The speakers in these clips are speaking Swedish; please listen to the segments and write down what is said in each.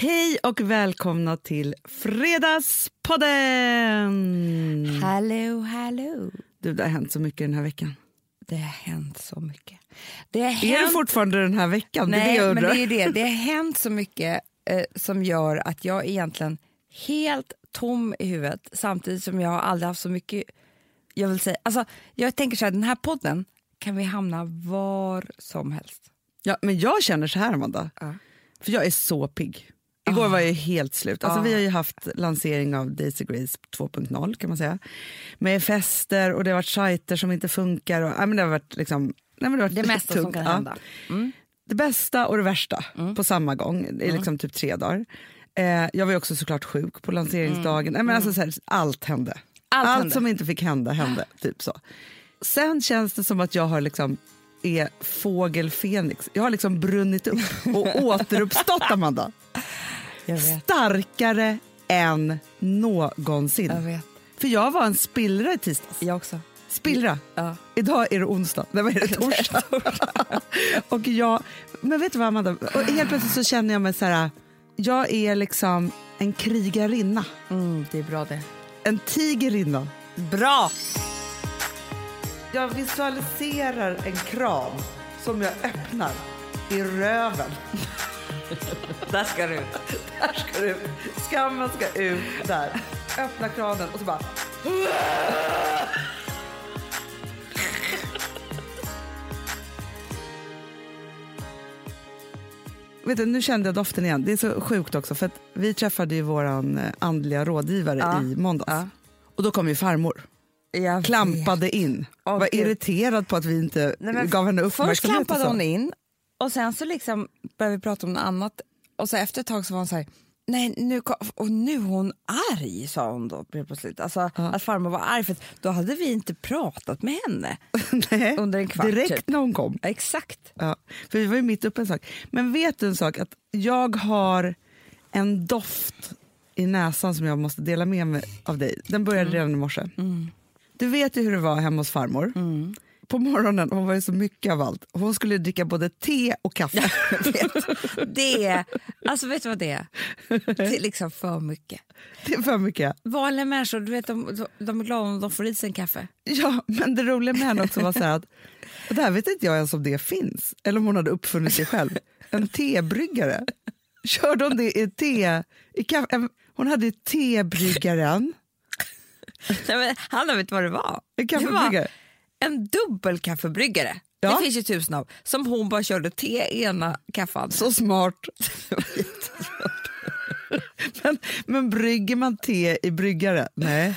Hej och välkomna till Fredagspodden! Hallå, hallå. Du, det har hänt så mycket den här veckan. Det har hänt så mycket. Det har Är hänt... det fortfarande den här veckan? Nej, det är det men det är det. Det har hänt så mycket eh, som gör att jag egentligen helt tom i huvudet samtidigt som jag har aldrig haft så mycket... Jag vill säga, alltså, jag tänker så här, den här podden kan vi hamna var som helst. Ja, men jag känner så här, Amanda. Ja. För jag är så pigg. Igår var jag helt slut. Alltså, Ah. Vi har ju haft lansering av Daisy Grace 2.0 kan man säga. Med fester och det har varit sajter som inte funkar. Och, nej, men det har varit liksom... Nej, men det, har varit Det mesta tungt. som kan hända. Mm. Det bästa och det värsta på samma gång. Det är liksom typ tre dagar. Eh, jag var också såklart sjuk på lanseringsdagen. Nej, men alltså, så här, allt hände. Mm. Allt Allt hände. som inte fick hända hände. Typ så. Sen känns det som att jag har liksom är fågel Fenix. Jag har liksom brunnit upp och återuppstått, Amanda. Starkare än någonsin. Jag vet. För jag var en spillra i tisdags. Jag också. Spillra. Ja. Idag är det onsdag. Nej, vad är det? Torsdag. och jag, men vet du vad, Amanda? Och helt plötsligt så känner jag mig så här... Jag är liksom en krigarinna. Mm, det är bra det. En tigerinna. Bra! Jag visualiserar en kram som jag öppnar i röven. Där ska du. Där ska du. Skammen ska ut där. Öppna kranen och så bara... Vet du, nu kände jag doften igen. Det är så sjukt också för att vi träffade ju våran eh, andliga rådgivare Ja. i måndags. Ja. Och då kom ju farmor. Jag Klampade in. Åh, var irriterad på att vi inte Nej, gav henne Först uppmärksamhet. och klampade hon in och sen så liksom började vi prata om något annat och så efter ett tag så var hon så här, nej nu, kom- och nu är hon arg sa hon då plötsligt. Alltså att farmor var arg för då hade vi inte pratat med henne under en kvart. Direkt typ. när hon kom. Ja, Exakt. Ja, för vi var ju mitt uppe i en sak. Men vet du en sak? Att jag har en doft i näsan som jag måste dela med mig av dig. Den började redan i morse. Du vet ju hur det var hemma hos farmor. På morgonen, hon var ju så mycket av allt. Hon skulle dricka både te och kaffe. Det är, alltså vet du vad det är? Det är liksom för mycket. Det är för mycket. Vanliga människor, du vet, de, de är glada om de får i sig en kaffe. Ja, men det roliga med henne också var så här att och det här vet inte jag ens om det finns, eller om hon hade uppfunnit det själv. En tebryggare. Körde hon det i te? I kaffe? en- Hon hade tebryggaren, Nej, men, Hanna, vet du vad det var? en kaffebryggare. En dubbelkaffebryggare. Ja. Det finns ju tusen av. Som hon bara körde te ena kaffan. Så smart. men, men brygger man te i bryggare? Nej.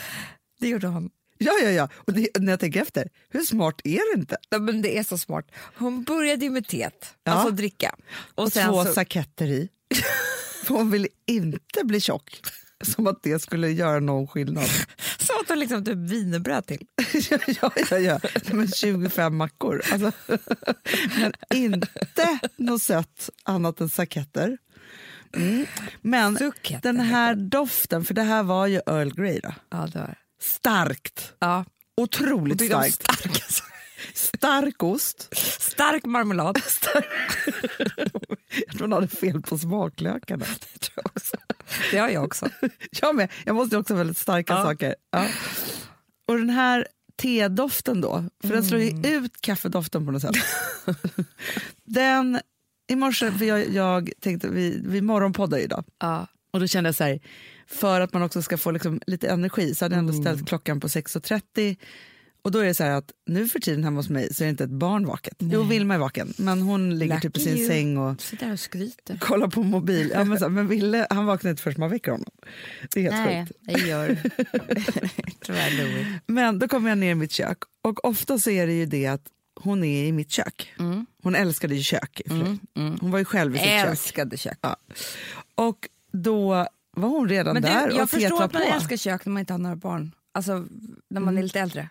Det gjorde hon. Ja, ja, ja. Och det, när jag tänker efter, hur smart är det inte? Ja, men det är så smart. Hon började ju med teet, Ja. alltså dricka. Och, Och två så, saketter i. För hon ville inte bli tjock. Som att det skulle göra någon skillnad. så åt hon liksom typ wienerbröd till. ja, ja, ja. Men 25 mackor. Alltså, men inte något sött annat än saketter. Mm. Men Suck heter den här doften, för det här var ju Earl Grey då. Ja, det var. Starkt. Ja. Otroligt starkt. Stark. Stark ost. stark marmelad. Jag tror hon hade fel på smaklökarna. Det tror jag också. Det har jag också. Jag med. Jag måste också ha väldigt starka Ja. saker. Ja. Och den här tedoften då, för den slår ju Mm. ut kaffedoften på något sätt. den, I morse, för jag, jag tänkte, vi, vi morgonpoddar idag. Ja. Och då kände jag så här, för att man också ska få liksom lite energi så hade jag ändå Mm. ställt klockan på 6.30. Och då är det så här att nu för tiden hemma hos mig så är det inte ett barn vaket. Jo, Vilma är vaken, men hon ligger typ i Lucky sin you. säng och där och skryter. kollar på mobil. Ja, men, så, men Ville, han vaknar inte förrän man väcker honom. Det är helt Nej, sjukt. det gör tyvärr. Men då kommer jag ner i mitt kök och ofta så är det ju det att hon är i mitt kök. Mm. Hon älskade ju kök. för sig. Hon var ju själv i sitt kök. Älskade kök. Ja. Och då var hon redan Men du, där jag och förstår tetrade att man på. älskar kök när man inte har några barn. Alltså när man är lite äldre.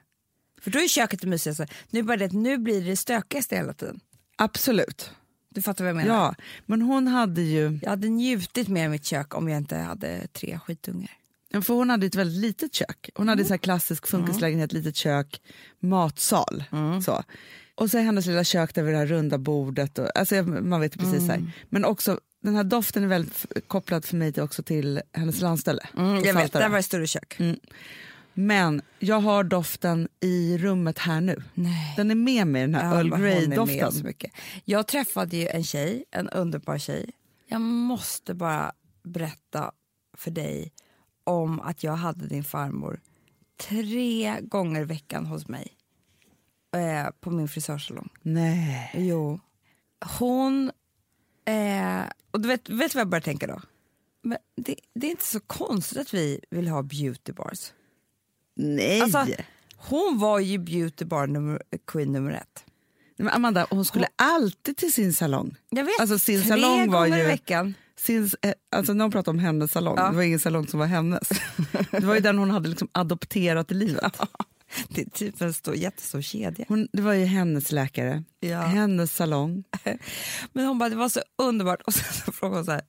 För då är köket det mysigaste. Nu är bara det nu blir det stökigaste hela tiden. Absolut. Du fattar vad jag menar? Ja, men hon hade ju, Jag hade njutit mer i mitt kök om jag inte hade tre skitungar. för hon hade ett väldigt litet kök. Hon hade en sån här klassisk funkislägenhet, litet kök, matsal. Så. Och så hennes lilla kök där vid det här runda bordet. Och, alltså, man vet precis så här. Men också den här doften är väldigt kopplad för mig till, också till hennes landställe. Mm, jag vet, där var det större kök. Men jag har doften i rummet här nu. Nej. Den är med mig, den här Ja, Earl Grey-doften. Jag träffade ju en tjej, en underbar tjej. Jag måste bara berätta för dig om att jag hade din farmor tre gånger i veckan hos mig eh, på min frisörsalong. Nej. Jo. Hon... Eh, och du vet, vet du vad jag började tänka då? Men det, det är inte så konstigt att vi vill ha beauty bars. Nej. Alltså, hon var ju beauty bar nummer, queen nummer ett. Men Amanda, hon skulle alltid till sin salong. Jag vet, Alltså, sin tre salong var gånger ju- i veckan. Sin, eh, alltså när hon pratade om hennes salong, Ja. det var ingen salong som var hennes. Det var ju den hon hade liksom adopterat i livet. Det är typ en stor, jättestor kedja. Hon, det var ju hennes läkare, Ja. hennes salong. Men hon bara, det var så underbart. Och sen så frågade hon så här,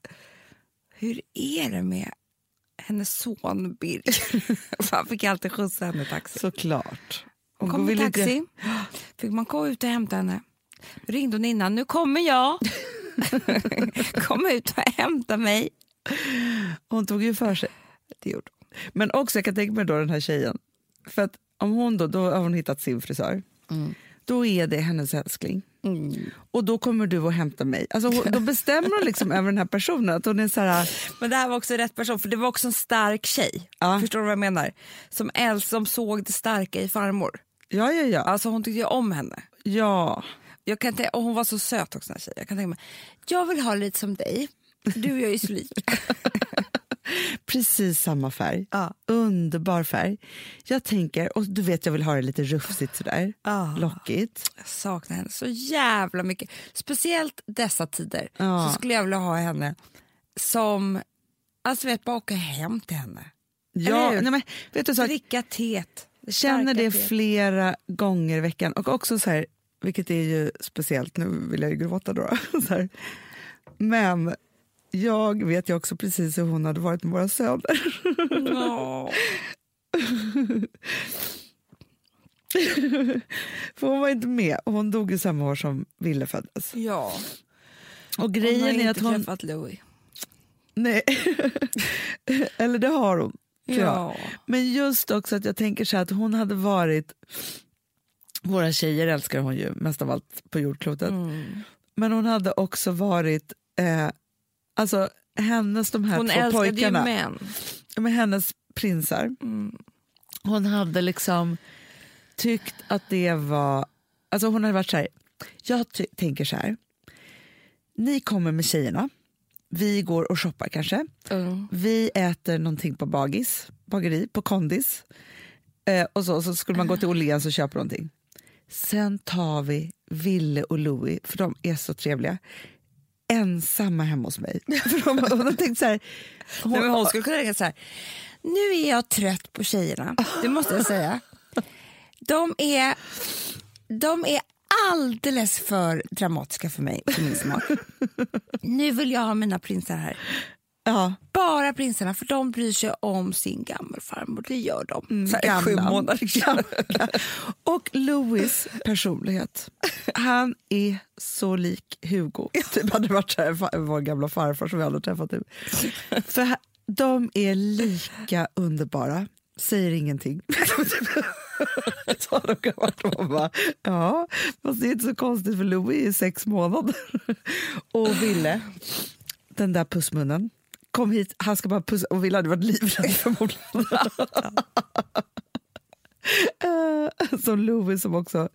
hur är det med hennes son Birger? Han fick alltid skjutsa henne i taxi. Såklart. Hon kom i inte- taxi, fick man gå ut och hämta henne. Ringde hon innan, nu kommer jag. Kom ut och hämta mig. Hon tog ju för sig. Det gjorde hon. Men också, jag kan tänka mig då den här tjejen. För att om hon då, då har hon hittat sin frisör. Då är det hennes älskling. Och då kommer du och hämta mig. Alltså, då bestämmer hon liksom över den här personen. Att hon är så här, Men det här var också rätt person, för det var också en stark tjej. Ja. Förstår du vad jag menar? Som äldst, som såg det starka i farmor. ja, ja, ja. Alltså hon tyckte ju om henne. ja. Jag kan tänka, och hon var så söt också den här tjejen. Jag kan tänka mig, jag vill ha lite som dig. Du och jag är så lika. Precis samma färg. Ja. Underbar färg. Jag tänker, och du vet jag vill ha det lite rufsigt sådär. Ja. Lockigt. Jag saknar henne så jävla mycket. Speciellt dessa tider Ja. så skulle jag vilja ha henne som, alltså vet bara åka hem till henne. Ja, nej men, vet du så, Dricka teet. känner det teet. flera gånger i veckan. Och också så här, vilket är ju speciellt, nu vill jag ju gråta då. Så här. Men jag vet ju också precis hur hon hade varit med våra söner. För hon var inte med och hon dog i samma år som Ville föddes. ja. Och Hon har grejen är inte att hon... träffat Louis. Nej. Eller det har hon. Ja. Men just också att jag tänker så här att hon hade varit... Våra tjejer älskar hon ju mest av allt på jordklotet. Mm. Men hon hade också varit... Eh, alltså hennes de här Hon två älskade ju pojkarna, män. med hennes prinsar. Mm. Hon hade liksom tyckt att det var... Alltså hon hade varit så här... Jag tänker så här. Ni kommer med tjejerna. Vi går och shoppar kanske. Mm. Vi äter någonting på bagis, bageri, på kondis. Eh, och så, så skulle man gå till Åhléns och köpa någonting. Sen tar vi Ville och Louie, för de är så trevliga, ensamma hemma hos mig. för de, och de tänkte så här, hon, Nej, hon skulle kunna tänka så här, nu är jag trött på tjejerna, det måste jag säga. De är, de är alldeles för dramatiska för mig, för min smak. Nu vill jag ha mina prinsar här. Ja, Bara prinsarna, för de bryr sig om sin gammelfarmor. Det gör de. så här, sju månader Gamla. Och Louis personlighet. Han är så lik Hugo. Typ hade varit här, vår gamla farfar som vi aldrig träffat nu. För de är lika underbara, säger ingenting. så de kan varit och bara, ja, fast det är inte så konstigt för Louis är sex månader. och Ville, den där pussmunnen, kom hit, han ska bara pussa och Ville hade varit livrädd förmodligen. Eh, Som Louis som också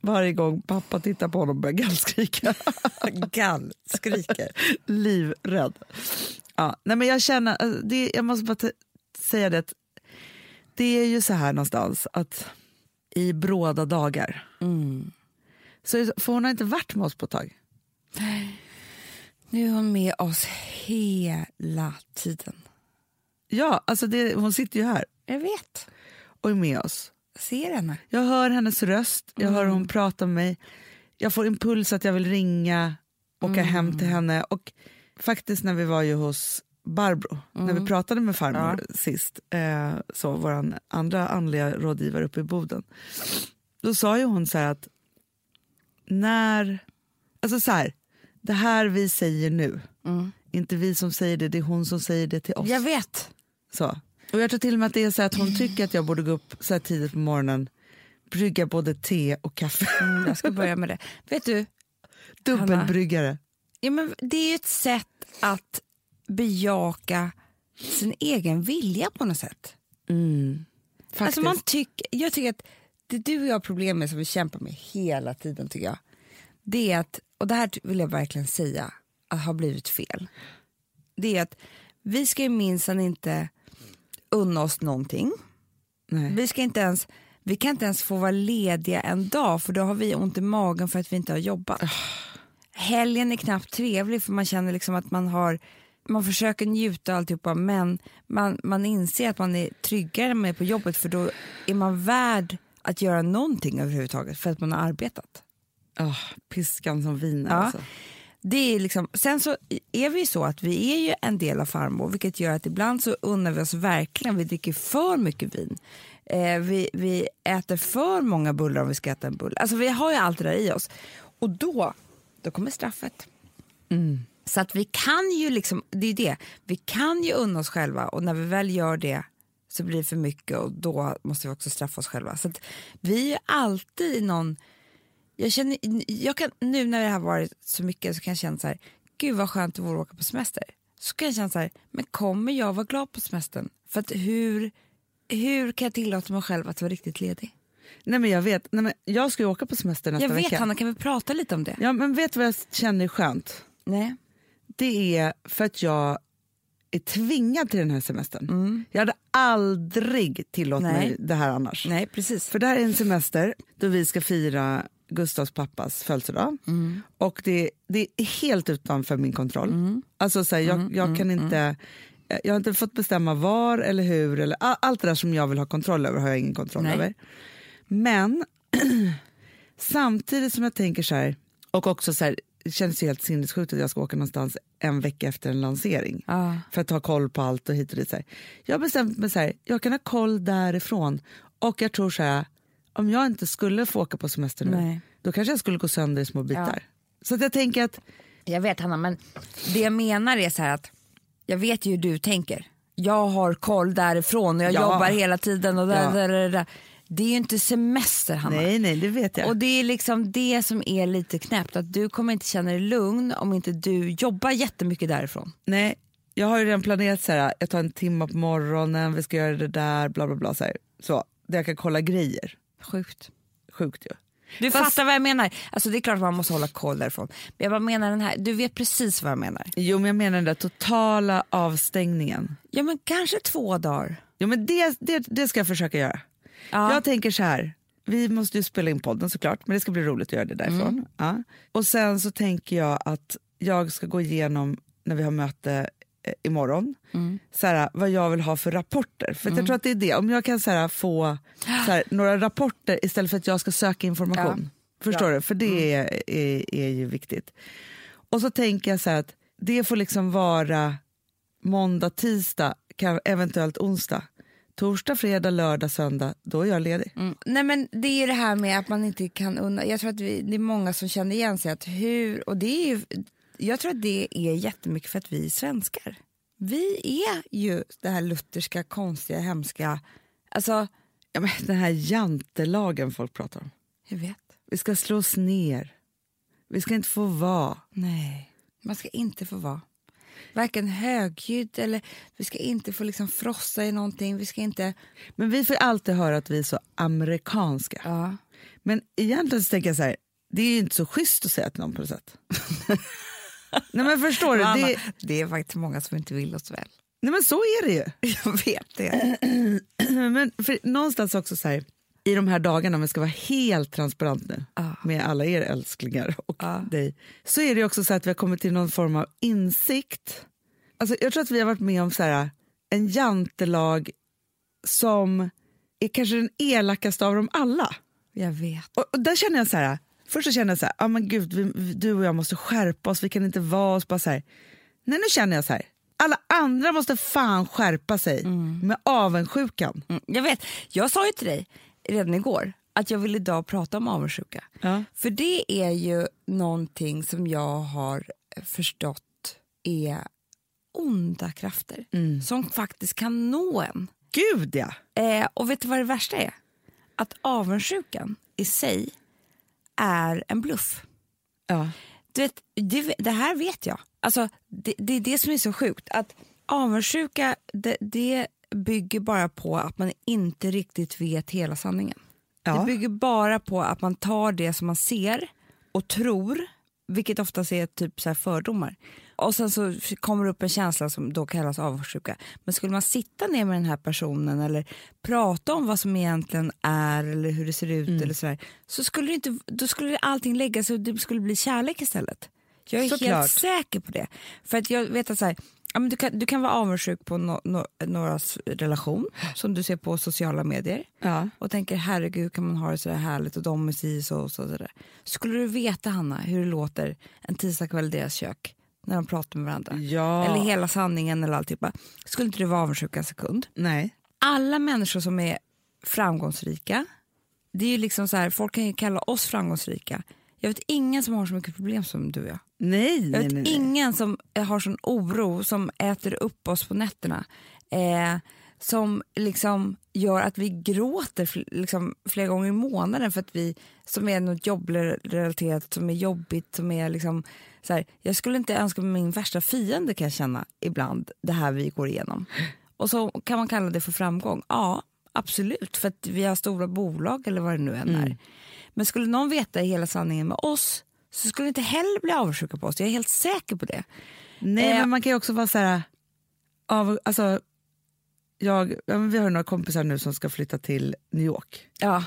varje gång pappa tittar på honom börjar gallskrika. Gall, skriker. Livrädd. Ja, nej men jag känner, alltså, det, jag måste bara säga det det är ju så här någonstans att i bråda dagar Mm. så för hon har inte varit med oss på ett tag. Nu är hon med oss hela tiden. Ja, alltså det, hon sitter ju här Jag vet. och är med oss. Jag ser henne. Jag hör hennes röst, jag hör hon prata med mig. Jag får impuls att jag vill ringa, åka hem till henne. Och faktiskt när vi var ju hos Barbro, när vi pratade med farmor sist, eh, så vår andra andliga rådgivare uppe i Boden, då sa ju hon så här att när, alltså så här, det här vi säger nu Inte vi som säger det, det är hon som säger det till oss. Jag vet. Så. Och jag tror till och med att det är så att hon tycker att jag borde gå upp så här tidigt på morgonen, brygga både te och kaffe. Mm, jag ska börja med det. Vet du, Dubbelbryggare. ja, men det är ju ett sätt att bejaka sin egen vilja på något sätt. Mm. Faktiskt. Alltså man tycker, jag tycker att det du och jag har problem med som vi kämpar med hela tiden tycker jag. Det är att, och det här vill jag verkligen säga att har blivit fel. Det är att vi ska ju minsann inte unna oss någonting. Nej. Vi, ska inte ens, vi kan inte ens få vara lediga en dag för då har vi ont i magen för att vi inte har jobbat. Helgen är knappt trevlig för man känner liksom att man har man försöker njuta och alltihopa men man, man inser att man är tryggare med på jobbet för då är man värd att göra någonting överhuvudtaget för att man har arbetat. Ah, piskan som viner. Ja. Alltså. Det är liksom, sen så är vi så att vi är ju en del av farmor vilket gör att ibland så unnar vi oss verkligen, vi dricker för mycket vin. Eh, vi, vi äter för många bullar om vi ska äta en bulle. Alltså vi har ju allt det där i oss. Och då, då kommer straffet. Så att vi kan ju liksom, det är det, vi kan ju unna oss själva och när vi väl gör det så blir det för mycket och då måste vi också straffa oss själva. Så att vi är alltid i någon, jag känner, jag kan, nu när det har varit så mycket så kan jag känna så här, gud vad skönt det vore att åka på semester. Så kan jag känna så här, men kommer jag vara glad på semestern? För att hur, hur kan jag tillåta mig själv att vara riktigt ledig? Nej, men jag vet, nej, men jag ska ju åka på semester nästa jag vet vecka. Hanna, kan vi prata lite om det? Ja, men vet du vad jag känner är skönt? Nej. Det är för att jag är tvingad till den här semestern. Jag hade aldrig tillåtit Mm. Mig det här annars. Nej, precis. För det här är en semester då vi ska fira Gustavs pappas födelsedag. Mm. Och det, det är helt utanför min kontroll. Alltså så här, jag, Mm, jag kan inte... Jag har inte fått bestämma var eller hur. Eller, all- allt det där som jag vill ha kontroll över har jag ingen kontroll Nej. över. Men samtidigt som jag tänker så här, och också så här, det känns ju helt sinnessjukt att jag ska åka någonstans en vecka efter en lansering Ja. för att ha koll på allt och hit och dit. Så här. Jag har bestämt mig så här, jag kan ha koll därifrån och jag tror så här, om jag inte skulle få åka på semester nu, Nej. då kanske jag skulle gå sönder i små bitar. Så att jag tänker att, Jag vet Hanna, men det jag menar är så här att jag vet ju hur du tänker. Jag har koll därifrån och jag Ja. jobbar hela tiden och där, Ja. där, där, där. Det är ju inte semester Hanna. nej nej det vet jag. Och det är liksom det som är lite knäppt, att du kommer inte känna dig lugn om inte du jobbar jättemycket därifrån. Nej, jag har ju redan planerat så här, jag tar en timme på morgonen, vi ska göra det där, bla bla bla. Så, här. så där jag kan kolla grejer. Sjukt. Sjukt ju. Du Fast- fattar vad jag menar. Alltså det är klart att man måste hålla koll därifrån. Men jag bara menar den här, du vet precis vad jag menar. Jo men jag menar den där totala avstängningen. Ja men kanske två dagar. Jo men det, det, det ska jag försöka göra. Ja. Jag tänker så här, vi måste ju spela in podden såklart, men det ska bli roligt att göra det därifrån. Mm. Ja. Och sen så tänker jag att jag ska gå igenom, när vi har möte imorgon, Mm. så här, vad jag vill ha för rapporter. För att jag tror att det är det, om jag kan så här, få så här, några rapporter istället för att jag ska söka information. Förstår du? För det är, är, är ju viktigt. Och så tänker jag så här att det får liksom vara måndag, tisdag, kan, eventuellt onsdag. Torsdag, fredag, lördag, söndag, då är jag ledig. Mm. Nej men det är det här med att man inte kan unna. Jag tror att vi, det är många som känner igen sig att hur, och det är ju, jag tror att det är jättemycket för att vi är svenskar. Vi är ju det här lutherska, konstiga, hemska, alltså Ja, men den här jantelagen folk pratar om. jag vet. Vi ska slå oss ner. Vi ska inte få vara. Nej, man ska inte få vara varken högljudd eller vi ska inte få liksom frossa i någonting. Vi ska inte... Men vi får alltid höra att vi är så amerikanska. Ja. Men egentligen så tänker jag så här, det är ju inte så schysst att säga till någon på något sätt. nej men förstår du? Det, det är faktiskt många som inte vill oss väl. nej men så är det ju. Jag vet det. men för någonstans också så här, i de här dagarna, om jag ska vara helt transparent nu Ja. med alla er älsklingar och Ja. dig, så är det också så att vi har kommit till någon form av insikt. Alltså, jag tror att vi har varit med om så här, en jantelag som är kanske den elakaste av dem alla. Jag vet. Och, och där känner jag så här, först så känner jag så här, ah, men gud, vi, vi- du och jag måste skärpa oss, vi kan inte vara oss bara så här. Nej, nu känner jag så här, alla andra måste fan skärpa sig med avundsjukan. Mm, jag vet. Jag sa ju till dig redan igår att jag vill idag prata om avundsjuka. Ja. För det är ju någonting som jag har förstått är onda krafter Mm. som faktiskt kan nå en. Gud ja! Eh, och vet du vad det värsta är? Att avundsjukan i sig är en bluff. ja. Du vet, det, det här vet jag. Alltså, det, det är det som är så sjukt. Att avundsjuka det, det bygger bara på att man inte riktigt vet hela sanningen. Ja. Det bygger bara på att man tar det som man ser och tror, vilket oftast är typ så fördomar. Och sen så kommer det upp en känsla som då kallas avundsjuka. Men skulle man sitta ner med den här personen eller prata om vad som egentligen är eller hur det ser ut Mm. eller sådär, så skulle det inte, då skulle allting lägga sig och det skulle bli kärlek istället. Jag är Såklart. helt säker på det. För att jag vet att så här, ja, men du, kan, du kan vara avundsjuk på no, no, någras relation som du ser på sociala medier Ja. och tänker herregud kan man ha det så där härligt och de är si så och så. så där. Skulle du veta Hanna hur det låter en tisdagkväll i deras kök när de pratar med varandra? Ja. Eller hela sanningen eller alltihopa. Skulle inte du vara avundsjuk en sekund? Nej. Alla människor som är framgångsrika, det är ju liksom så här, folk kan ju kalla oss framgångsrika. Jag vet ingen som har så mycket problem som du och jag. Nej, Jag vet nej, nej. ingen som har sån oro som äter upp oss på nätterna. Eh, som liksom gör att vi gråter liksom flera gånger i månaden för att vi, som är något jobbrelaterat, som är jobbigt, som är liksom så här, jag skulle inte önska min värsta fiende kan jag känna ibland, det här vi går igenom. Och så kan man kalla det för framgång. Ja, absolut, för att vi har stora bolag eller vad det nu än Mm. är. Men skulle någon veta hela sanningen med oss så skulle inte heller bli avundsjuka på oss. Jag är helt säker på det. Nej, Eh. men man kan ju också vara så här... Av, alltså, jag, vi har några kompisar nu som ska flytta till New York. Ja,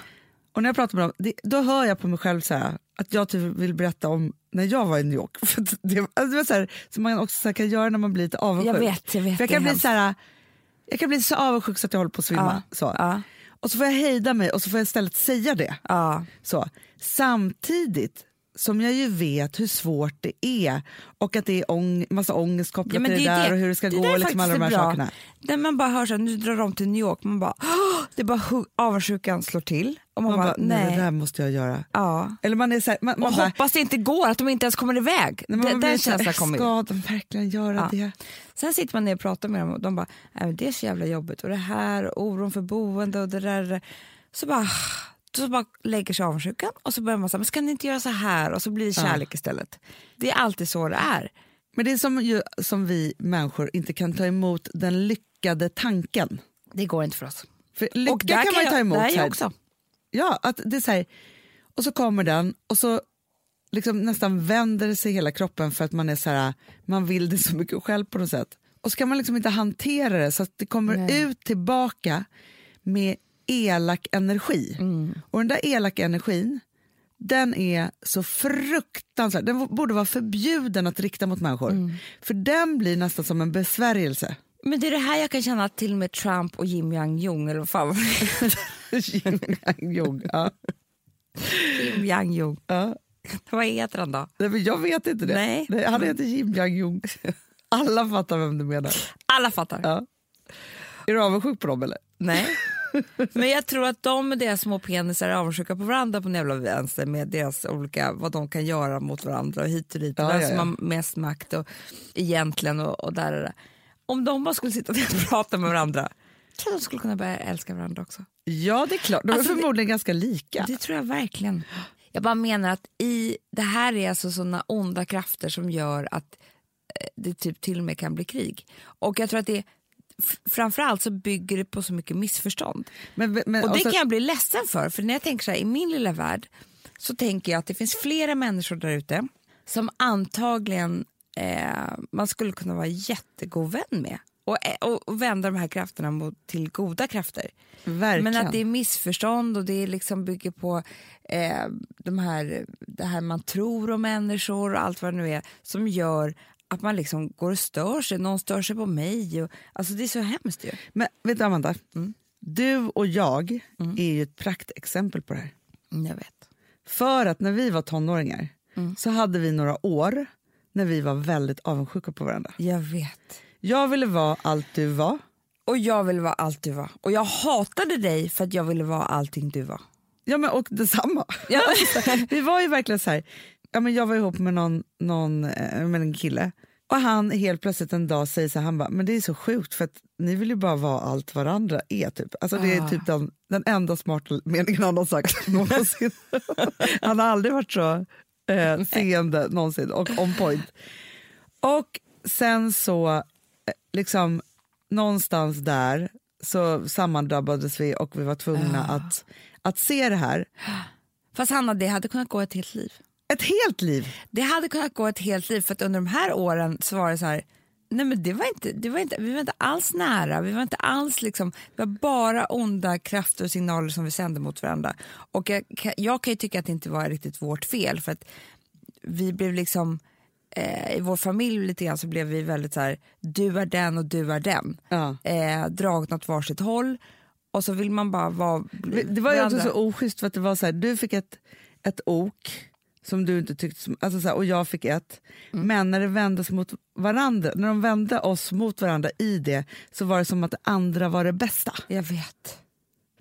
Och när jag pratar med dem, det, då hör jag på mig själv så här, att jag typ vill berätta om när jag var i New York. För det, alltså det var så här, som man också så här kan göra när man blir lite avundsjuk. jag vet. Jag vet För jag kan bli hemskt. så här, jag kan bli så avundsjuk så att jag håller på att svimma. Så. Ja, Och så får jag hejda mig och så får jag istället säga det. ja. Så. Samtidigt som jag ju vet hur svårt det är och att det är ång massa ångest kopplat Ja, till det, det är där och hur det ska Det gå liksom alla de här bra. sakerna. När man bara hör så här, nu drar de till New York, man bara, "Åh!" det är bara avundsjukan slår till. Och man, Man bara, nej. nej. det där måste jag göra. Ja. Eller man är så här, man, man Och bara, hoppas det inte går, att de inte ens kommer iväg. nej, man Den känslan kommer ska de verkligen göra Ja. det? Sen sitter man ner och pratar med dem och de bara, nej, det är så jävla jobbigt och det här och oron för boende och det där. det där." Så bara, så bara lägger sig avundsjukan och så börjar man säga, men ska ni inte göra så här? Och så blir det kärlek istället. Det är alltid så det är. Men det är som, ju, som vi människor inte kan ta emot den lyckade tanken. Det går inte för oss. För lycka där kan man ju ta emot. jag här. också. Ja, att det är så här, och så kommer den och så liksom nästan vänder sig hela kroppen för att man är så här, man vill det så mycket själv på något sätt. Och så kan man liksom inte hantera det så att det kommer Nej. ut tillbaka med elak energi. Mm. Och den där elaka energin, den är så fruktansvärd. Den borde vara förbjuden att rikta mot människor. Mm. För den blir nästan som en besvärjelse. Men det är det här jag kan känna att till med Trump och Jim Yang-Jung, eller vad fan Yang-Jung, ja. Jim Yang-Jung. Ja. Vad heter han då? Nej, men jag vet inte det. Nej. han heter Jim Yang-Jung. Alla fattar vem du menar. Alla fattar. Ja. Är du avundsjuk på dem eller? Nej. Men jag tror att de med deras små penisar är avundsjuka på varandra på jävla vänster med deras olika, vad de kan göra mot varandra och hit och dit. Ja, vem ja, som ja. har mest makt och egentligen och, och där, där. Om de bara skulle sitta och prata med varandra, tror jag de skulle kunna börja älska varandra också. Ja, det är klart. De är Alltså, det- förmodligen ganska lika. Det tror jag verkligen. Jag bara menar att i, det här är alltså såna onda krafter som gör att eh, det typ till och med kan bli krig. Och jag tror att det framförallt så bygger det på så mycket missförstånd. Men, men, Och det så- kan jag bli ledsen för, för när jag tänker så här, i min lilla värld så tänker jag att det finns flera människor där ute som antagligen eh, man skulle kunna vara jättegod vän med och, och, och vända de här krafterna mot, till goda krafter. Verkligen. Men att det är missförstånd och det liksom bygger på eh, de här, det här man tror om människor och allt vad det nu är som gör att man liksom går och stör sig. Någon stör sig på mig. Och, alltså det är så hemskt ju. Men vet du Amanda, Mm. du och jag är ju ett praktexempel på det här. Mm, Jag vet. För att när vi var tonåringar Mm. så hade vi några år när vi var väldigt avundsjuka på varandra. Jag vet. Jag ville vara allt du var. Och jag ville vara allt du var. Och jag hatade dig för att jag ville vara allting du var. Ja, men, och detsamma. Ja. vi var ju verkligen så här, ja, men jag var ihop med någon, någon eh, med en kille Och han helt plötsligt en dag säger så här, han bara, men det är så sjukt för att ni vill ju bara vara allt varandra är. Typ. Alltså det är Ah. typ den, den enda smarta meningen han har sagt någonsin. han har aldrig varit så eh, seende någonsin och on point. Och sen så, liksom någonstans där så sammandrabbades vi och vi var tvungna att, att se det här. Fast Hanna, det hade kunnat gå ett helt liv. Ett helt liv! Det hade kunnat gå ett helt liv för att under de här åren så var det så här Nej men det var inte, det var inte, vi var inte alls nära, vi var inte alls liksom, det var bara onda krafter och signaler som vi sände mot varandra. Och jag, kan- jag kan ju tycka att det inte var riktigt vårt fel för att vi blev liksom, eh, i vår familj lite grann så blev vi väldigt så här, du är den och du är den. Ja. Eh, dragit åt varsitt håll och så vill man bara vara Det var ju också så oschysst för att det var så här, du fick ett, ett ok som du inte tyckte, som- alltså så här, och jag fick ett. Mm. Men när det vändes mot varandra, när de vände oss mot varandra i det så var det som att det andra var det bästa. Jag vet.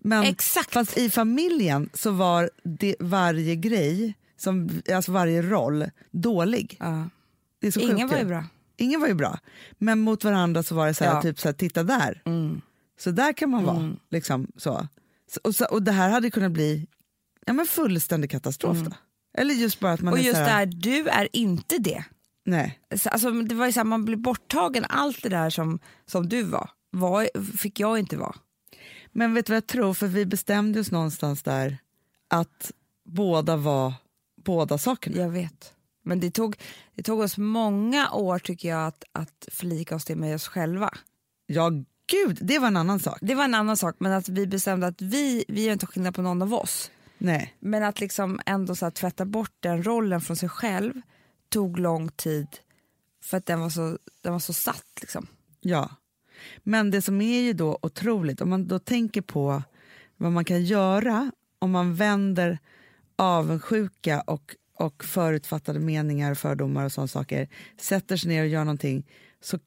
Men Exakt. fast i familjen så var det varje grej, som, alltså varje roll, dålig. Ja. Det är så Ingen sjukt var ju bra. Ingen var ju bra. Men mot varandra så var det så här, Ja. typ så här, titta där. Mm. Så där kan man vara. Liksom, så. Så, och, så, och det här hade kunnat bli ja, men fullständig katastrof. Då. Eller just bara att man Och just så det här, här, du är inte det. Nej. Så- Alltså, det var ju så här, man blev borttagen, allt det där som, som du var, var, fick jag inte vara. Men vet du vad jag tror? För vi bestämde oss någonstans där att båda var båda sakerna. Jag vet. Men det tog, det tog oss många år tycker jag att, att förlika oss det med oss själva. Ja, gud, det var en annan sak. Det var en annan sak, men att vi bestämde att vi, vi gör inte skillnad på någon av oss. Nej. Men att liksom ändå så här, tvätta bort den rollen från sig själv tog lång tid för att den var så, den var så satt. Liksom. Ja. Men det som är ju då otroligt, om man då tänker på vad man kan göra om man vänder avundsjuka och, och förutfattade meningar, fördomar och sådana saker, sätter sig ner och gör någonting, så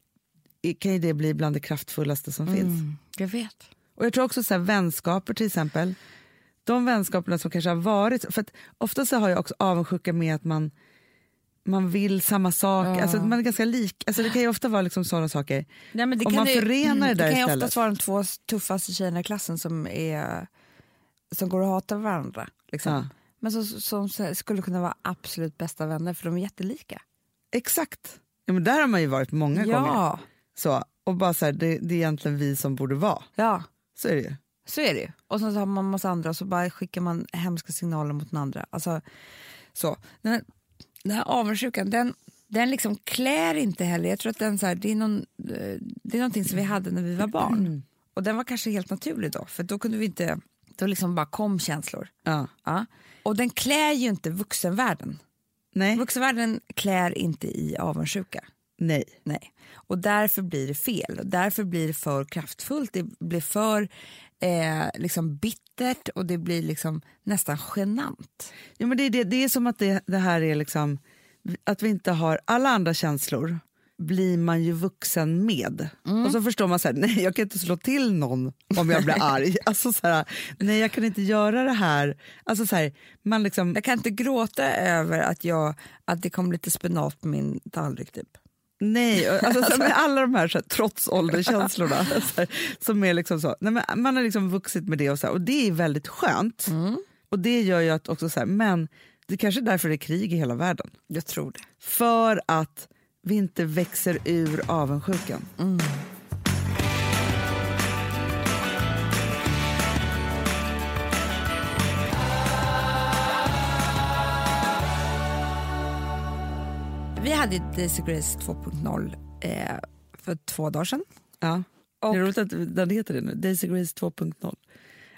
kan ju det bli bland det kraftfullaste som finns. Jag vet. Och jag tror också så här, vänskaper till exempel, de vänskaperna som kanske har varit, för att ofta så har jag också avundsjuka med att man man vill samma sak, Ja. alltså man är ganska lik. Alltså det kan ju ofta vara liksom sådana saker. Nej, men det Om kan man ju- förenar det där Det kan ju istället. oftast vara de två tuffaste tjejerna i klassen som, är, som går och hatar varandra. Liksom. Ja. Men som, som skulle kunna vara absolut bästa vänner för de är jättelika. Exakt. Ja, men där har man ju varit många gånger. Ja, Så, och bara så här, det, det är egentligen vi som borde vara. ja, Så är det ju. så är det ju. Och sen så har man en massa andra och så bara skickar man hemska signaler mot den andra. Alltså, så. Den, här, den här avundsjukan, den, den liksom klär inte heller. Jag tror att den så här, det, är någon, eh, det är någonting som vi hade när vi var barn. Och den var kanske helt naturlig då, för då kunde vi inte, då liksom bara kom känslor. Ja. Ja. Och den klär ju inte vuxenvärlden. Nej. Vuxenvärlden klär inte i avundsjuka. Nej. Nej. Och därför blir det fel. Och därför blir det för kraftfullt. Det blir för eh, liksom bittert och det blir liksom nästan genant. Ja, men det, är det, det är som att det, det här är liksom, att vi inte har alla andra känslor blir man ju vuxen med. Och så förstår man så här, nej jag kan inte slå till någon om jag blir arg. Alltså så här, nej jag kan inte göra det här. Alltså så här, man liksom, Jag kan inte gråta över att, jag, att det kom lite spenat på min tallrik. Typ. Nej, alltså, så med alla de här, så här trots ålderskänslorna så här, som är liksom så, nej, men man har liksom vuxit med det och, så här, och det är väldigt skönt. Och det gör ju att också så här, men det kanske är därför det är krig i hela världen. Jag tror det. För att vi inte växer ur avundsjukan. Vi hade Daisy Grace 2.0 eh, för två dagar sedan. Ja. Och- det är roligt att den heter det nu, Daisy Grace 2.0.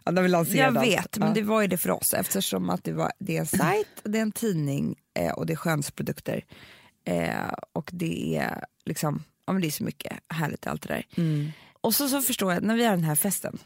Ja, när vi Jag lanserade vet, allt. men ja. det var ju det för oss eftersom att det, var, det är en sajt, det är en tidning eh, och det är skönhetsprodukter. Eh, och det är liksom, ja men det är så mycket härligt allt det där. Mm. Och så, så förstår jag, när vi har den här festen,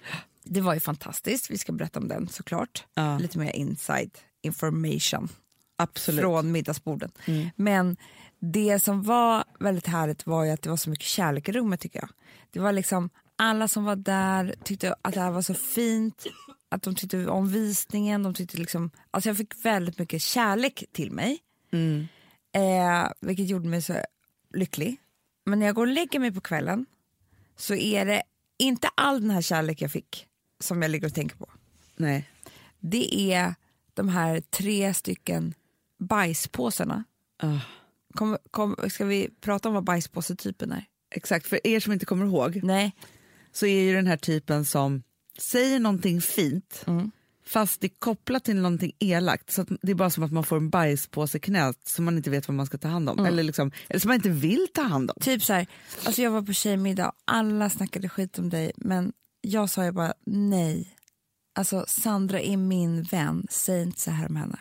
det var ju fantastiskt, vi ska berätta om den såklart. Ja. Lite mer inside information Absolut. från middagsborden. Mm. Men det som var väldigt härligt var ju att det var så mycket kärlek i rummet tycker jag. Det var liksom alla som var där tyckte att det här var så fint, att de tyckte om visningen, de tyckte liksom, alltså jag fick väldigt mycket kärlek till mig. Mm. Eh, vilket gjorde mig så lycklig. Men när jag går och lägger mig på kvällen så är det inte all den här kärlek jag fick som jag ligger och tänker på. Nej. Det är de här tre stycken bajspåsarna. Ah. Kom, kom, ska vi prata om vad bajspåsetypen är? Exakt, för er som inte kommer ihåg Nej. så är ju den här typen som säger någonting fint Mm. Fast det är kopplat till någonting elakt. Så det är bara som att man får en bajspåse i knät som man inte vet vad man ska ta hand om. Eller, liksom, eller som man inte vill ta hand om. Typ så här, alltså jag var på tjejmiddag och alla snackade skit om dig men jag sa ju bara nej. Alltså Sandra är min vän, säg inte så här om henne.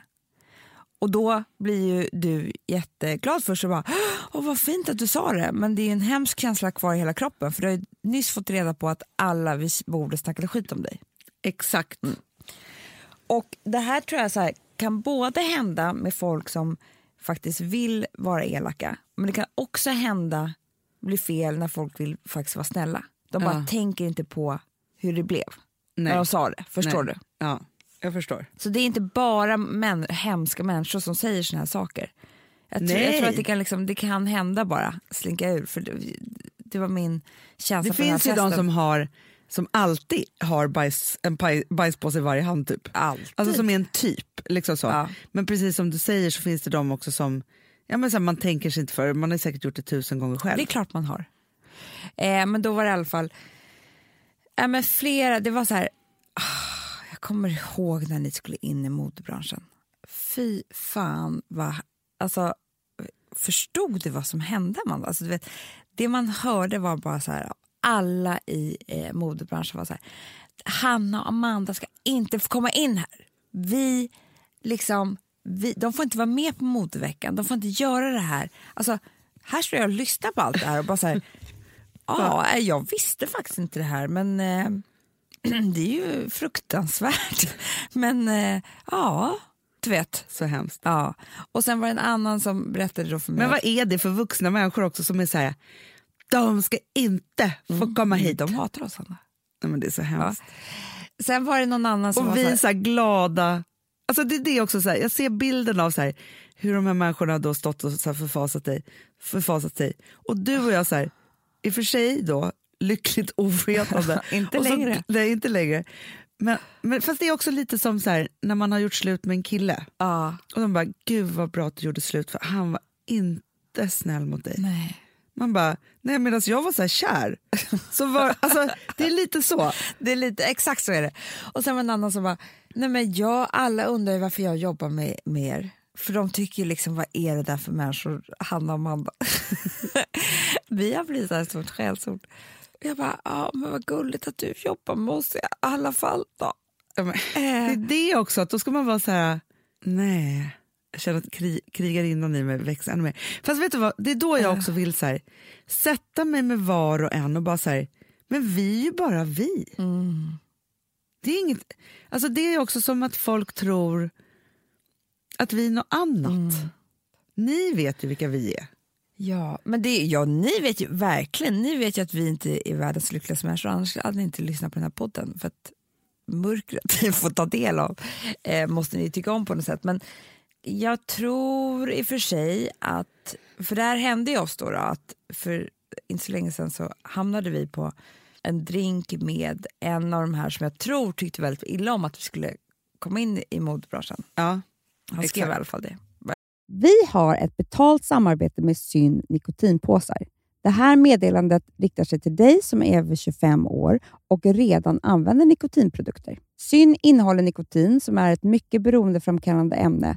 Och då blir ju du jätteglad först och bara Åh, vad fint att du sa det men det är ju en hemsk känsla kvar i hela kroppen för du har ju nyss fått reda på att alla vid bordet snackade skit om dig. Exakt. Och det här tror jag så här, kan både hända med folk som faktiskt vill vara elaka men det kan också hända, bli fel när folk vill faktiskt vara snälla. De bara Ja. tänker inte på hur det blev när Nej. de sa det. Förstår Nej. du? Ja, jag förstår. Så det är inte bara män, hemska människor som säger såna här saker. Jag tror, jag tror att det kan, liksom, det kan hända bara, slinka ur. För det, det var min känsla Det finns ju de festen. som, har, som alltid har bajs, en paj, bajspåse i varje hand. Typ. Alltid. Alltså som är en typ. Liksom så. Ja. Men precis som du säger så finns det de också som ja, men så här, man tänker sig inte för. Man har säkert gjort det tusen gånger själv. Det är klart man har. Eh, men då var det i alla fall eh, men flera, det var så här, ah, jag kommer ihåg när ni skulle in i modebranschen. Fy fan vad, alltså förstod du vad som hände man? Alltså, du vet, det man hörde var bara så här, alla i eh, modebranschen var så här, Hanna och Amanda ska inte få komma in här. Vi liksom, vi, de får inte vara med på modeveckan, de får inte göra det här. Alltså, här står jag och lyssnar på allt det här och bara så här, ja, jag visste faktiskt inte det här men eh, det är ju fruktansvärt. Men eh, ja, du vet. Så hemskt. Ja. Och sen var det en annan som berättade då för mig Men vad är det för vuxna människor också som är så här, de ska inte få komma hit. de hatar oss Hanna. Nej, men det är så hemskt. Sen var det någon annan som Och var vi så är här, så här glada. Alltså det, det är också så här, jag ser bilden av så här, hur de här människorna har stått och så här förfasat, dig, förfasat sig. Och du och jag, så här, i och för sig då, lyckligt ovetande. Inte Och så- längre. Nej, inte längre. Men, men, fast det är också lite som så här, när man har gjort slut med en kille ja, och de bara, gud vad bra att du gjorde slut för han var inte snäll mot dig. nej. Man bara, nej medan jag var så här kär. Så var, alltså, det är lite så. Det är lite, exakt så är det. Och sen var det en annan som bara, nej men jag, alla undrar ju varför jag jobbar med, med er. För de tycker ju liksom, vad är det där för människor, Hanna och Amanda? Vi har blivit ett stort skällsord. Jag bara, ja men vad gulligt att du jobbar med oss i alla fall då. Ja, men, det Eh, är det också, att då ska man vara så här, nej. Känner att kri, krigarinnan i mig växer ännu mer. Fast vet du vad, det är då jag också vill så här, sätta mig med var och en och bara så här, men vi är ju bara vi. mm. Det är, inget, alltså det är också som att folk tror att vi är något annat. Mm. Ni vet ju vilka vi är. Ja, men det, ja, ni vet ju verkligen, ni vet ju att vi inte är världens lyckligaste människor, annars hade ni inte lyssnat på den här podden. För att mörkret ni får ta del av eh, måste ni tycka om på något sätt. Men jag tror i och för sig att, för det här hände ju oss då, då att för inte så länge sedan så hamnade vi på en drink med en av de här som jag tror tyckte väldigt illa om att vi skulle komma in i modebranschen. Ja, Han skrev Exakt. i alla fall det. Vi har ett betalt samarbete med Syn nikotinpåsar. Det här meddelandet riktar sig till dig som är över 25 år och redan använder nikotinprodukter. Syn innehåller nikotin som är ett mycket beroendeframkallande ämne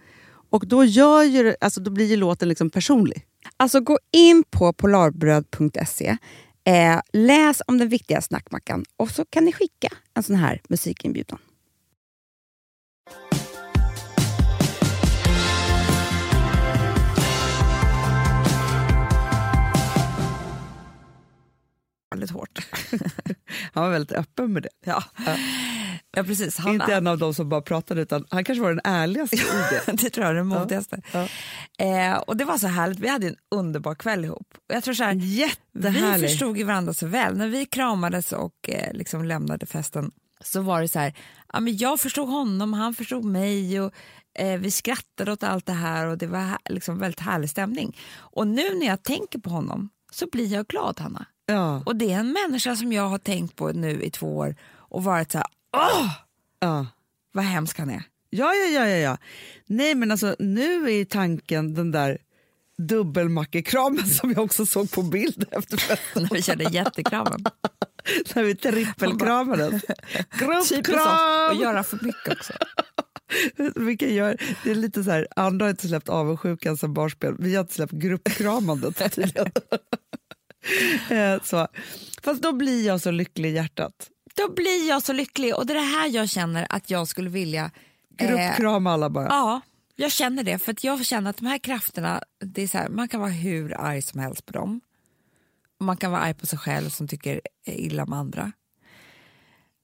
Och då, gör ju, alltså, då blir ju låten liksom personlig. Alltså gå in på polarbröd.se, eh, läs om den viktiga snackmackan och så kan ni skicka en sån här musikinbjudan. Väldigt hårt. Han var väldigt öppen med det. Ja, ja precis. Han, Inte en av dem som bara pratade, utan han kanske var den ärligaste i det. det tror jag det modigaste. Ja. Eh, och det var så härligt, vi hade en underbar kväll ihop. Och jag tror så här, vi förstod ju varandra så väl. När vi kramades och eh, liksom lämnade festen så var det så här, ja, men jag förstod honom, han förstod mig och eh, vi skrattade åt allt det här och det var här- liksom väldigt härlig stämning. Och nu när jag tänker på honom så blir jag glad, Hanna. Ja. Och det är en människa som jag har tänkt på nu i två år och varit så här, åh, Ja. vad hemsk han är. Ja, ja, ja, ja, ja. Nej, men alltså nu är tanken den där dubbelmackekramen som jag också såg på bild efter festen. När vi körde jättekramen. När vi trippelkramades. Gruppkram! att göra för mycket också. Vilka gör, det är lite så här, andra har inte släppt avundsjukan som barnspel. Vi har inte släppt gruppkramandet tydligen. Eh, så. Fast då blir jag så lycklig i hjärtat. Då blir jag så lycklig och det är det här jag känner att jag skulle vilja... eh, Gruppkrama alla bara. ja, jag känner det. För att jag känner att de här krafterna, det är så här, man kan vara hur arg som helst på dem. Och man kan vara arg på sig själv som tycker illa om andra.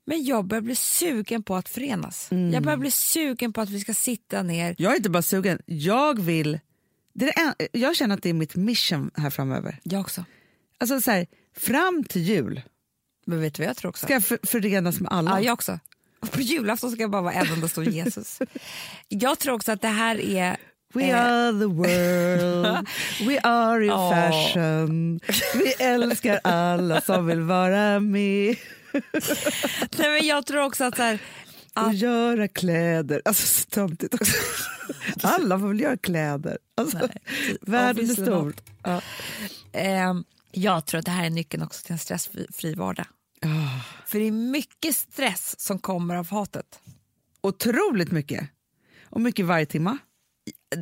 Men jag börjar bli sugen på att förenas. Mm. Jag börjar bli sugen på att vi ska sitta ner. Jag är inte bara sugen, jag vill... Det är en, jag känner att det är mitt mission här framöver. Jag också. Alltså så här, fram till jul Men vet du vad jag tror också? ska jag för, förenas med alla. Ja, jag också. Och på julafton ska jag bara vara en enda stor Jesus. jag tror också att det här är... We eh, are the world, we are in Åh. fashion Vi älskar alla som vill vara med Nej, men jag tror också att så här, och göra kläder. Alltså så töntigt också. Alla får väl göra kläder. Alltså, Nej, världen är stor. Ja. eh, jag tror att det här är nyckeln också till en stressfri vardag. För det är mycket stress som kommer av hatet. otroligt mycket. Och mycket varje timma.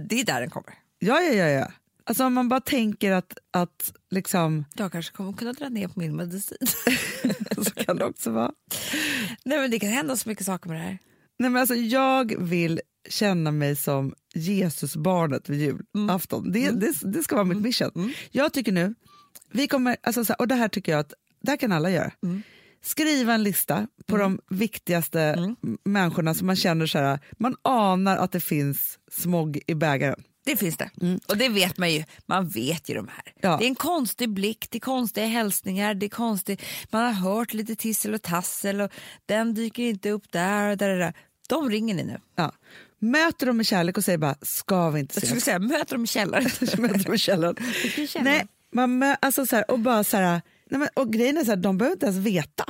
Det är där den kommer. Ja, ja, ja. ja. Alltså om man bara tänker att, att liksom, Jag kanske kommer kunna dra ner på min medicin. så kan det också vara. Nej, men det kan hända så mycket saker med det här. Nej, men alltså, jag vill känna mig som Jesusbarnet vid julafton. Det, det, det ska vara mitt mission. Jag tycker nu, vi kommer, alltså, så här, och det här tycker jag att det här kan alla göra. Skriva en lista på de viktigaste m- människorna som man känner så här, man anar att det finns smog i bägaren. Det finns det. Och det vet man ju. Man vet ju de här. Ja. Det är en konstig blick, det är konstiga hälsningar, det är konstigt. man har hört lite tissel och tassel och den dyker inte upp där och där, och där. De ringer ni nu. Ja. Möter dem med kärlek och säger bara, ska vi inte Jag skulle ses? säga, möter dem i källaren. Möter dem i källaren. Nej, man mö, alltså så här, och bara så här, nej men, och grejen är så här, de behöver inte ens veta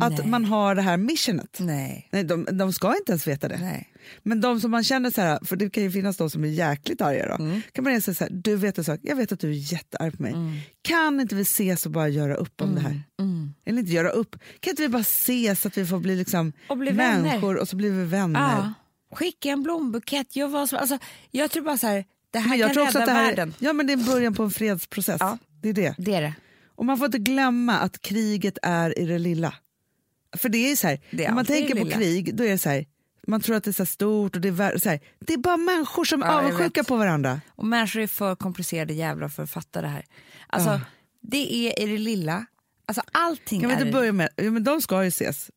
att Nej. man har det här missionet. Nej. Nej, de, de ska inte ens veta det. Nej. Men de som man känner så här, för det kan ju finnas de som är jäkligt arga då. Mm. Kan man säga så här, du vet en sak, jag vet att du är jättearg på mig. Kan inte vi ses och bara göra upp om det här? Mm. Eller inte göra upp, kan inte vi bara ses så att vi får bli liksom Och bli vänner. människor och så blir vi vänner. Ja. Skicka en blombukett, gör vad som alltså, Jag tror bara så här, det här Men jag kan tror också rädda att det här, världen. ja, men det är början på en fredsprocess. Ja. Det är det. Det är det. Och man får inte glömma att kriget är i det lilla. För det är så här, är när man tänker på krig, då är det så här, man tror att det är så stort och det är, så här, det är bara människor som är Ja, avundsjuka på varandra. Och människor är för komplicerade jävlar för att fatta det här. Alltså, Ja. det är i det lilla. Alltså allting Kan vi är... inte börja med, ja, men de ska ju ses,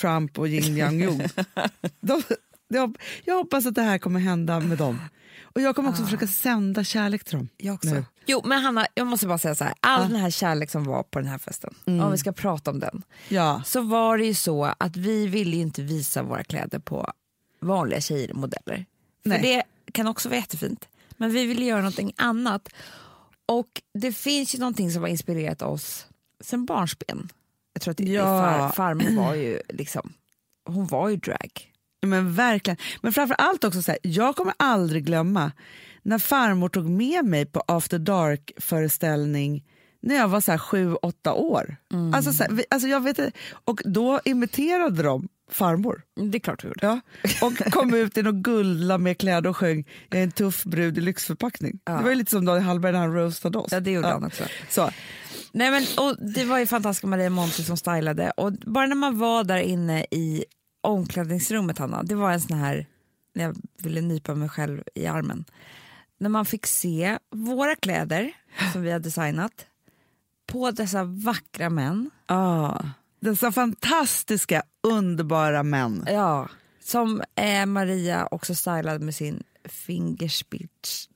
Trump och Jin Yang Jung. de, de, jag hoppas att det här kommer hända med dem. Och jag kommer också försöka sända kärlek till dem. Jag också. Nu. Jo, men Hanna, jag måste bara säga så här. All den här kärlek som var på den här festen, Mm. om vi ska prata om den, Ja. så var det ju så att vi ville ju inte visa våra kläder på vanliga tjejer och modeller. För det kan också vara jättefint. Men vi ville göra någonting annat. Och det finns ju någonting som har inspirerat oss sen barnsben. Jag tror att Ja. far, farmor var ju liksom, hon var ju drag. Men verkligen. Men framför allt också så här, jag kommer aldrig glömma när farmor tog med mig på after dark föreställning när jag var så här sju, åtta år. Mm. Alltså så här, alltså jag vet, och då imiterade de farmor. Det är klart hon gjorde. Ja. Och kom ut i någon guldla med kläder och sjöng Jag är en tuff brud i lyxförpackning. Ja. Det var ju lite som Daniel Hallberg när han roastade oss. Ja, det gjorde han också. Så. Nej, men, och det var ju fantastiska Maria Monti som stylade och bara när man var där inne i omklädningsrummet Hanna, det var en sån här, när jag ville nypa mig själv i armen, när man fick se våra kläder som vi har designat på dessa vackra män, Ah. Dessa fantastiska, underbara män. ja, som eh, Maria också stylade med sin fingerspitz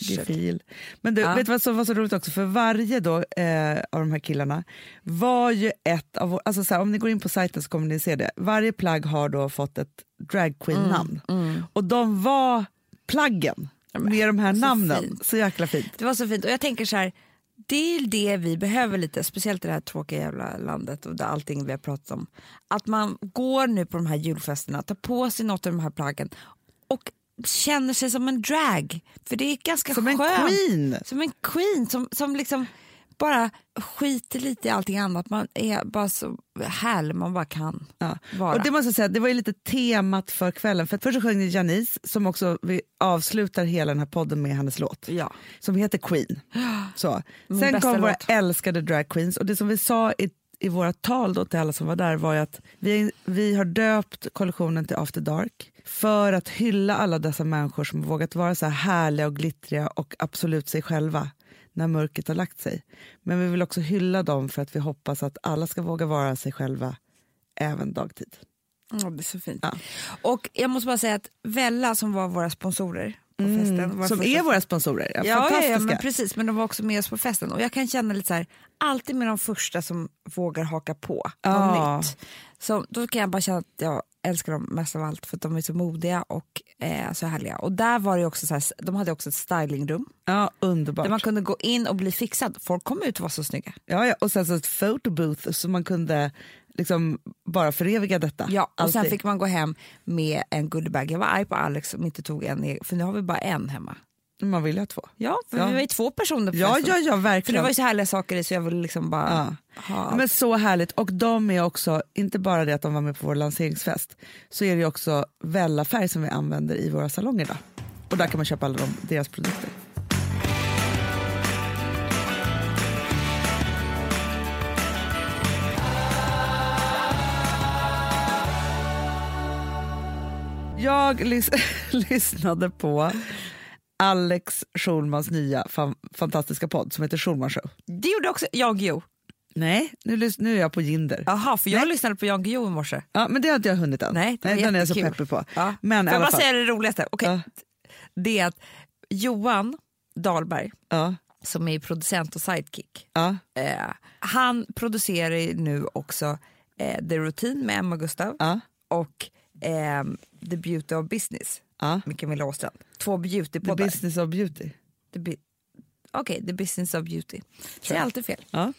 Gefil. Men du, Ja. vet du vad som var så roligt också? För varje då, eh, av de här killarna var ju ett av, alltså så här, om ni går in på sajten så kommer ni se det. Varje plagg har då fått ett dragqueen-namn. Och de var plaggen med de här så namnen. fint. Så jäkla fint. Det var så fint och jag tänker så här, det är ju det vi behöver lite, speciellt i det här tråkiga jävla landet och allting vi har pratat om. Att man går nu på de här julfesterna, tar på sig något av de här plaggen och känner sig som en drag. För det är ganska Som en skönt. queen. Som en queen som, som liksom bara skiter lite i allting annat. Man är bara så härlig man bara kan Ja. vara. Och det måste jag säga, det var ju lite temat för kvällen. För först så sjöng ni Janice som också vi avslutar hela den här podden med hennes låt. ja. som heter Queen. Så. Min Sen kom våra låt. älskade drag queens och det som vi sa i, i våra tal då till alla som var där var att vi, vi har döpt kollektionen till After Dark för att hylla alla dessa människor som vågat vara så här härliga och glittriga och absolut sig själva när mörkret har lagt sig. Men vi vill också hylla dem för att vi hoppas att alla ska våga vara sig själva även dagtid. Ja, det är så fint. Ja. Och jag måste bara säga att Vella som var våra sponsorer på festen. Våra Som första- är våra sponsorer. Ja, Ja, ja, fantastiska. ja, men precis. Men de var också med oss på festen. Och jag kan känna lite så här, alltid med de första som vågar haka på Ja. något nytt. Så då kan jag bara känna att jag älskar dem mest av allt för att de är så modiga och eh, så härliga. Och där var det också så här, de hade också ett stylingrum ja, underbart. där man kunde gå in och bli fixad. Folk kom ut och var så snygga. Ja, ja, och sen så ett photobooth så man kunde liksom bara föreviga detta. Ja, och sen Alltid. fick man gå hem med en goodiebag. Jag var arg på Alex som inte tog en för nu har vi bara en hemma. Man vill ju ha två. Ja, för Ja. vi var ju två personer på Ja, festen. ja, ja, För det verkligen. var ju så härliga saker så jag ville liksom bara Ja. ha. Men så härligt. Och de är också, inte bara det att de var med på vår lanseringsfest, så är det också Vella-färg som vi använder i våra salonger. Då. Och där kan man köpa alla de, deras produkter. Jag lys- lyssnade på Alex Schulmans nya fan- fantastiska podd som heter Schulman show. Det gjorde också Jan Guillou. Nej, nu, nu är jag på Jinder. Jaha, för jag Nej. lyssnade på Jan Guillou i morse. Ja, men det har inte jag hunnit än. Nej, det var den är jag så peppig på. Ja. Men Får jag bara fall. säga det roligaste? Okej. Ja. Det är att Johan Dahlberg, Ja, som är producent och sidekick, ja, eh, han producerar nu också eh, The Routine med Emma Gustav ja, och eh, The Beauty of Business ja. med Camilla Åstrand. Två The beautypoddar. business of beauty. The Okej, The Business of Beauty. Säger alltid fel. Ja.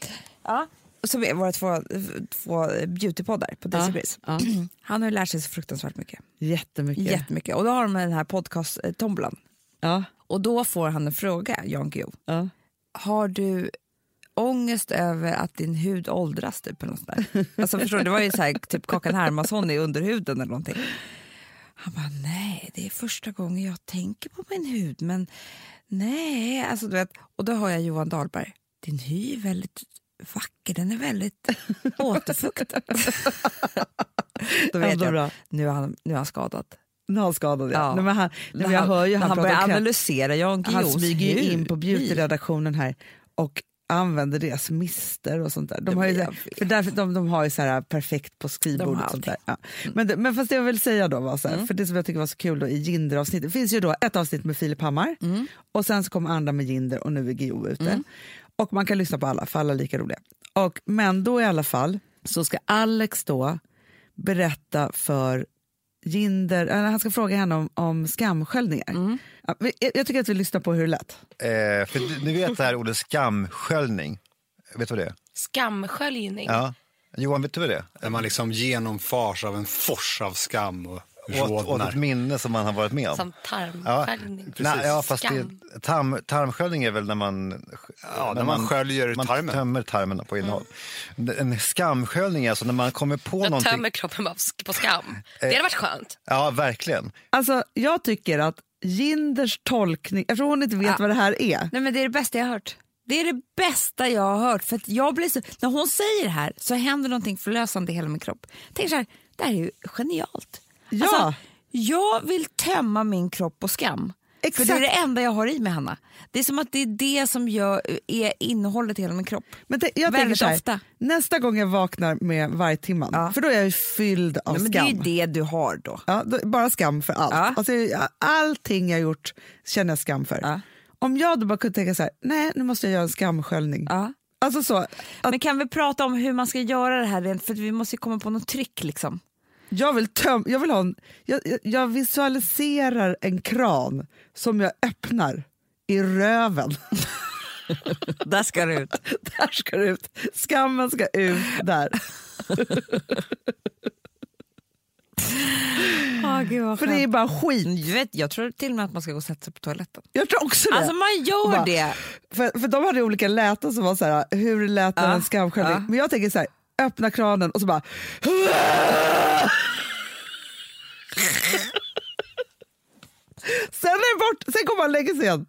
Ja. Som är våra två, två beautypoddar på Daisy ja. Han har ju lärt sig så fruktansvärt mycket. Jättemycket. Jättemycket. Och då har de den här podcast-tombolan. Ja, Och då får han en fråga, Jan Guillou. ja. Har du ångest över att din hud åldras? Typ, eller något där? Alltså, förstår du, det var ju så här, typ Kakan Hermansson i underhuden eller någonting. Han bara, nej, det är första gången jag tänker på min hud, men nej. Alltså, du vet, och då hör jag Johan Dahlberg, din hy är väldigt vacker, den är väldigt återfuktad. då vet jag, bra. nu är han, nu är han skadad. Nu är han skadad, ja. Nej, men han, nej, men jag hör ju han, han börjar analysera Jan Han smyger in på beautyredaktionen här och använder deras mister och sånt där. De har ju, för därför, de, de har ju så här perfekt på skrivbordet. och sånt där. Ja. Men, det- men fast det jag vill säga då var så här, för det som jag tycker var så kul då i Jinder-avsnittet, det finns ju då ett avsnitt med Filip Hammar och sen så kommer andra med Jinder och nu är Guillou ute. Och man kan lyssna på alla, för alla är lika roliga. Och, men då i alla fall så ska Alex då berätta för eller han ska fråga henne om, om skamsköljningar. Ja, jag, tycker att vi lyssnar på hur det lät. Eh, för ni vet det här ordet skamsköljning? Vet du vad det är? Skamsköljning. Ja. Johan, vet du vad det är? Där man liksom genomfars av en fors av skam och Åt, åt rodnar. ett minne som man har varit med om. Som Ja, tarmsköljning. Nej, ja, fast Skam. det, tarm, tarmsköljning är väl när man, Ja, när man sköljer man tarmen. tömmer tarmen på innehåll. En skamsköljning är alltså när man kommer på Jag någonting. tömmer kroppen på skam. Det hade varit skönt. Ja, verkligen. Alltså, jag tycker att Jinders tolkning, eftersom hon inte vet Ja. vad det här är, Nej, men det är det bästa jag har hört. Det är det bästa jag har hört. För jag blir så, när hon säger det här så händer någonting förlösande i hela min kropp. Tänk så här, det här är ju genialt. Ja. Alltså, jag vill tömma min kropp på skam. För det är Exakt. det enda jag har i mig, Hanna. Det är som att det är det som gör, är innehållet i hela min kropp. Men tänk- jag tänker Väldigt här, ofta. nästa gång jag vaknar med vargtimman, Ja. för då är jag fylld av Nej, men det skam. är ju det du har då. Ja, då, bara skam för allt. Ja. Alltså, jag- allting jag gjort känner jag skam för. Ja. Om jag då bara kunde tänka så här, nej nu måste jag göra en skamsköljning. Ja. Alltså så, att Men kan vi prata om hur man ska göra det här? För vi måste ju komma på något trick liksom. Jag vill töm, jag vill ha en, jag, jag- jag visualiserar en kran som jag öppnar i röven. Där ska det ut. där ska det ut. Skammen ska ut där. Oh, Gud, För det är bara skit. Du vet, jag tror till och med att man ska gå och sätta sig på toaletten. Jag tror också det. Alltså man gör Bara- det. För, för de hade olika läten som var så här, hur lät Ja, en skamsköljning? ja. Men jag tänker så här, öppna kranen och så bara... Sen är det bort, sen kommer man lägga sig igen.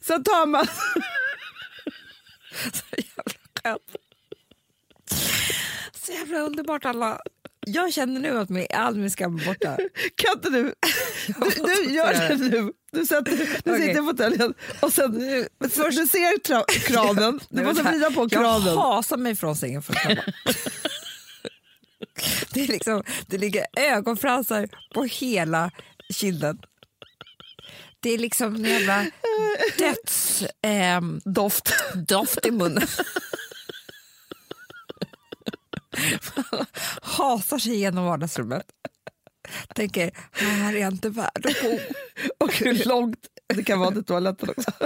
Sen tar man... Så jävla skönt. Så jävla underbart alla. Jag känner nu att min, all min skam är borta. Kan inte du? Du, du gör det nu. Du, sätter, du Okej. sitter i fåtöljen och sen, först, du ser tra, kranen, du måste vrida på kranen. Jag hasar mig från sängen för att. Det, är liksom, det ligger ögonfransar på hela kinden. Det är liksom en jävla döds... ehm, Doft. doft i munnen. Hasar sig igenom vardagsrummet. Tänker, här är jag inte värd att bo. Och hur långt det kan vara till toaletten också.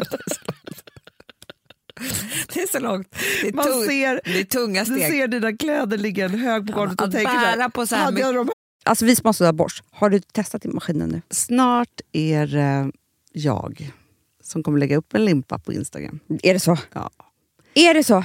Det är så långt. Det är, Man tung, ser, det är tunga du steg. ser dina kläder ligga en hög på golvet och att tänker bära på så här hade jag dem Alltså vi sponsrar av Bosch. Har du testat i maskinen nu? Snart är det jag som kommer lägga upp en limpa på Instagram. Är det så? Ja. Är det så?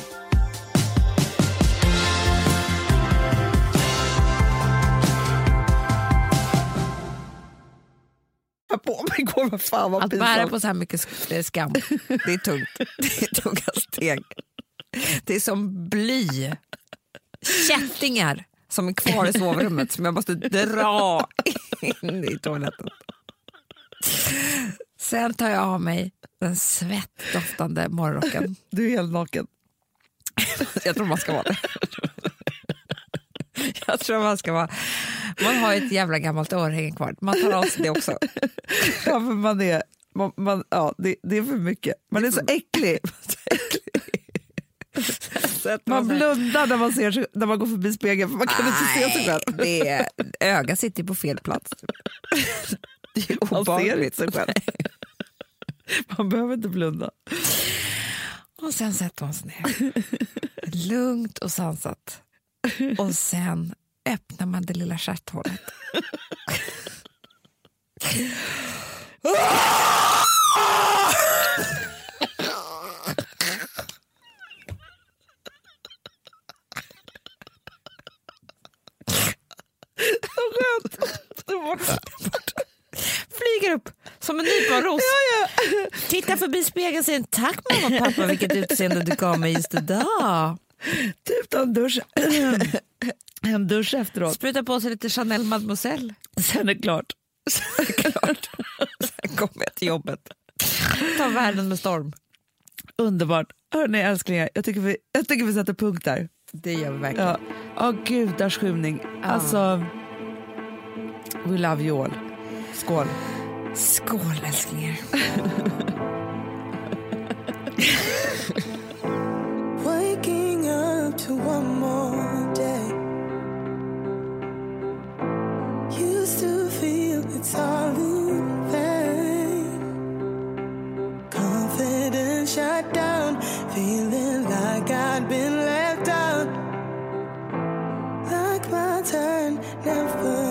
Jag på mig igår, vad fan vad Att bära på så här mycket eh, skam, det är tungt. Det är tunga steg. Det är som bly. Kättingar som är kvar i sovrummet som jag måste dra in i toaletten. Sen tar jag av mig den svettdoftande morgonrocken. Du är helt naken. Jag tror man ska vara det. Jag tror man ska vara... Man har ett jävla gammalt örhänge kvar. Man tar av sig det också. Ja, för man är, man, man, ja, det, det är för mycket. Man är så äcklig. Man blundar när man, ser när man går förbi spegeln för man kan inte se sig själv. det är, ögat sitter på fel plats. Det är Man obehagligt. själv. Man behöver inte blunda. Och sen sätter man sig ner. Lugnt och sansat. Och sen öppnar man det lilla stjärthålet. Flyger upp som en nyponros. Tittar förbi spegeln och säger tack mamma och pappa vilket utseende du gav mig just idag. Typ ta en dusch, en dusch efteråt. Sprutar på sig lite Chanel Mademoiselle. Sen är det klart. Klart. Sen kommer jag till jobbet. Ta världen med storm. Underbart. Hörni älsklingar, jag tycker, vi, jag tycker vi sätter punkt där. Det gör vi verkligen. Ja, ja gudars skymning. Alltså, we love you all. Skål. Skål älsklingar. One more day. Used to feel it's all in vain. Confidence shut down, feeling like I'd been left out. Like my turn never